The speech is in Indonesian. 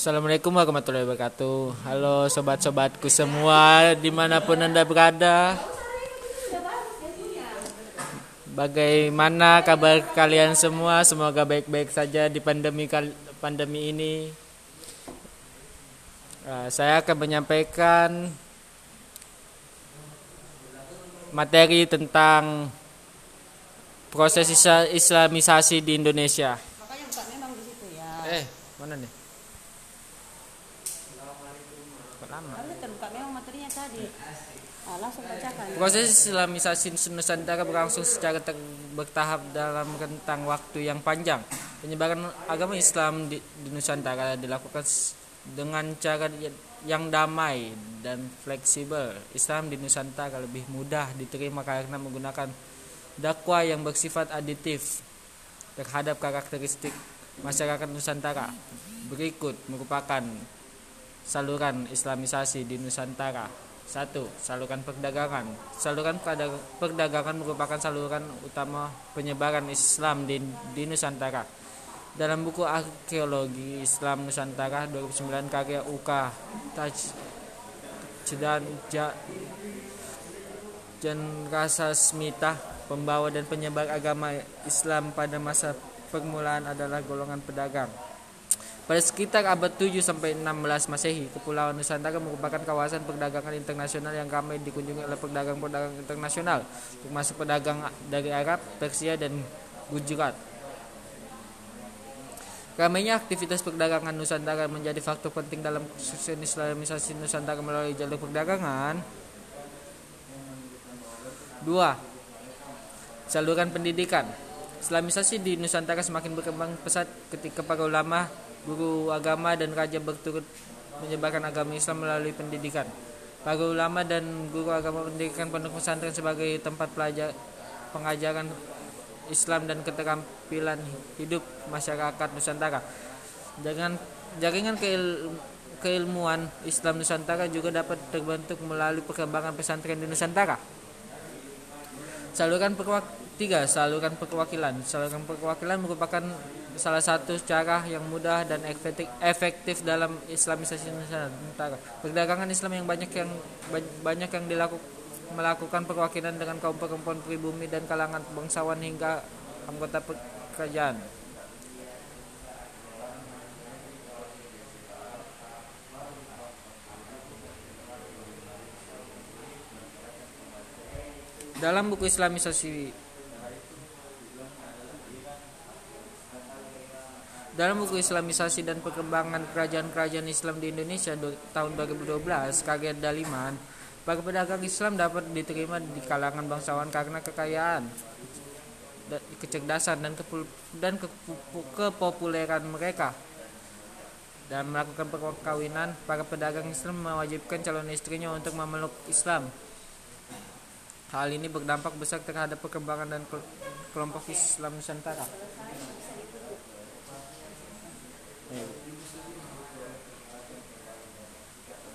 Assalamualaikum warahmatullahi wabarakatuh. Halo sobat-sobatku semua Di mana pun anda berada. Bagaimana kabar kalian semua? Semoga baik-baik saja di pandemi pandemi ini. Uh, Saya akan menyampaikan Materi tentang Proses islamisasi di Indonesia. Eh, mana nih? Lama. Proses Islamisasi Nusantara berlangsung secara bertahap dalam rentang waktu yang panjang. Penyebaran agama Islam di, di Nusantara dilakukan dengan cara yang damai dan fleksibel. Islam di Nusantara lebih mudah diterima karena menggunakan dakwah yang bersifat aditif terhadap karakteristik masyarakat Nusantara. Berikut merupakan saluran islamisasi di Nusantara. Satu, saluran perdagangan. Saluran perdagangan merupakan saluran utama penyebaran Islam di, di Nusantara. Dalam buku Arkeologi Islam Nusantara 2009 karya Uka Taj dan ja, Rasa Smita, pembawa dan penyebar agama Islam pada masa permulaan adalah golongan pedagang. Pada sekitar abad 7 sampai 16 Masehi, Kepulauan Nusantara merupakan kawasan perdagangan internasional yang ramai dikunjungi oleh pedagang-pedagang internasional, termasuk pedagang dari Arab, Persia, dan Gujarat. Ramainya aktivitas perdagangan Nusantara menjadi faktor penting dalam sukses Islamisasi Nusantara melalui jalur perdagangan. 2. Saluran pendidikan Islamisasi di Nusantara semakin berkembang pesat ketika para ulama, guru agama dan raja berturut menyebarkan agama Islam melalui pendidikan. Para ulama dan guru agama mendirikan pondok pesantren sebagai tempat pelajar pengajaran Islam dan keterampilan hidup masyarakat Nusantara. Dengan jaringan keil, keilmuan Islam Nusantara juga dapat terbentuk melalui perkembangan pesantren di Nusantara. Saluran Tiga, saluran perwakilan. Saluran perwakilan merupakan salah satu cara yang mudah dan efektif, dalam Islamisasi Nusantara. Perdagangan Islam yang banyak yang banyak yang dilakukan melakukan perwakilan dengan kaum perempuan pribumi dan kalangan bangsawan hingga anggota kerajaan. Dalam buku Islamisasi Dalam buku Islamisasi dan Perkembangan Kerajaan-Kerajaan Islam di Indonesia tahun 2012, karya Daliman, para pedagang Islam dapat diterima di kalangan bangsawan karena kekayaan, kecerdasan dan dan kepopuleran mereka. Dan melakukan perkawinan, para pedagang Islam mewajibkan calon istrinya untuk memeluk Islam. Hal ini berdampak besar terhadap perkembangan dan kelompok Islam Nusantara. 嗯。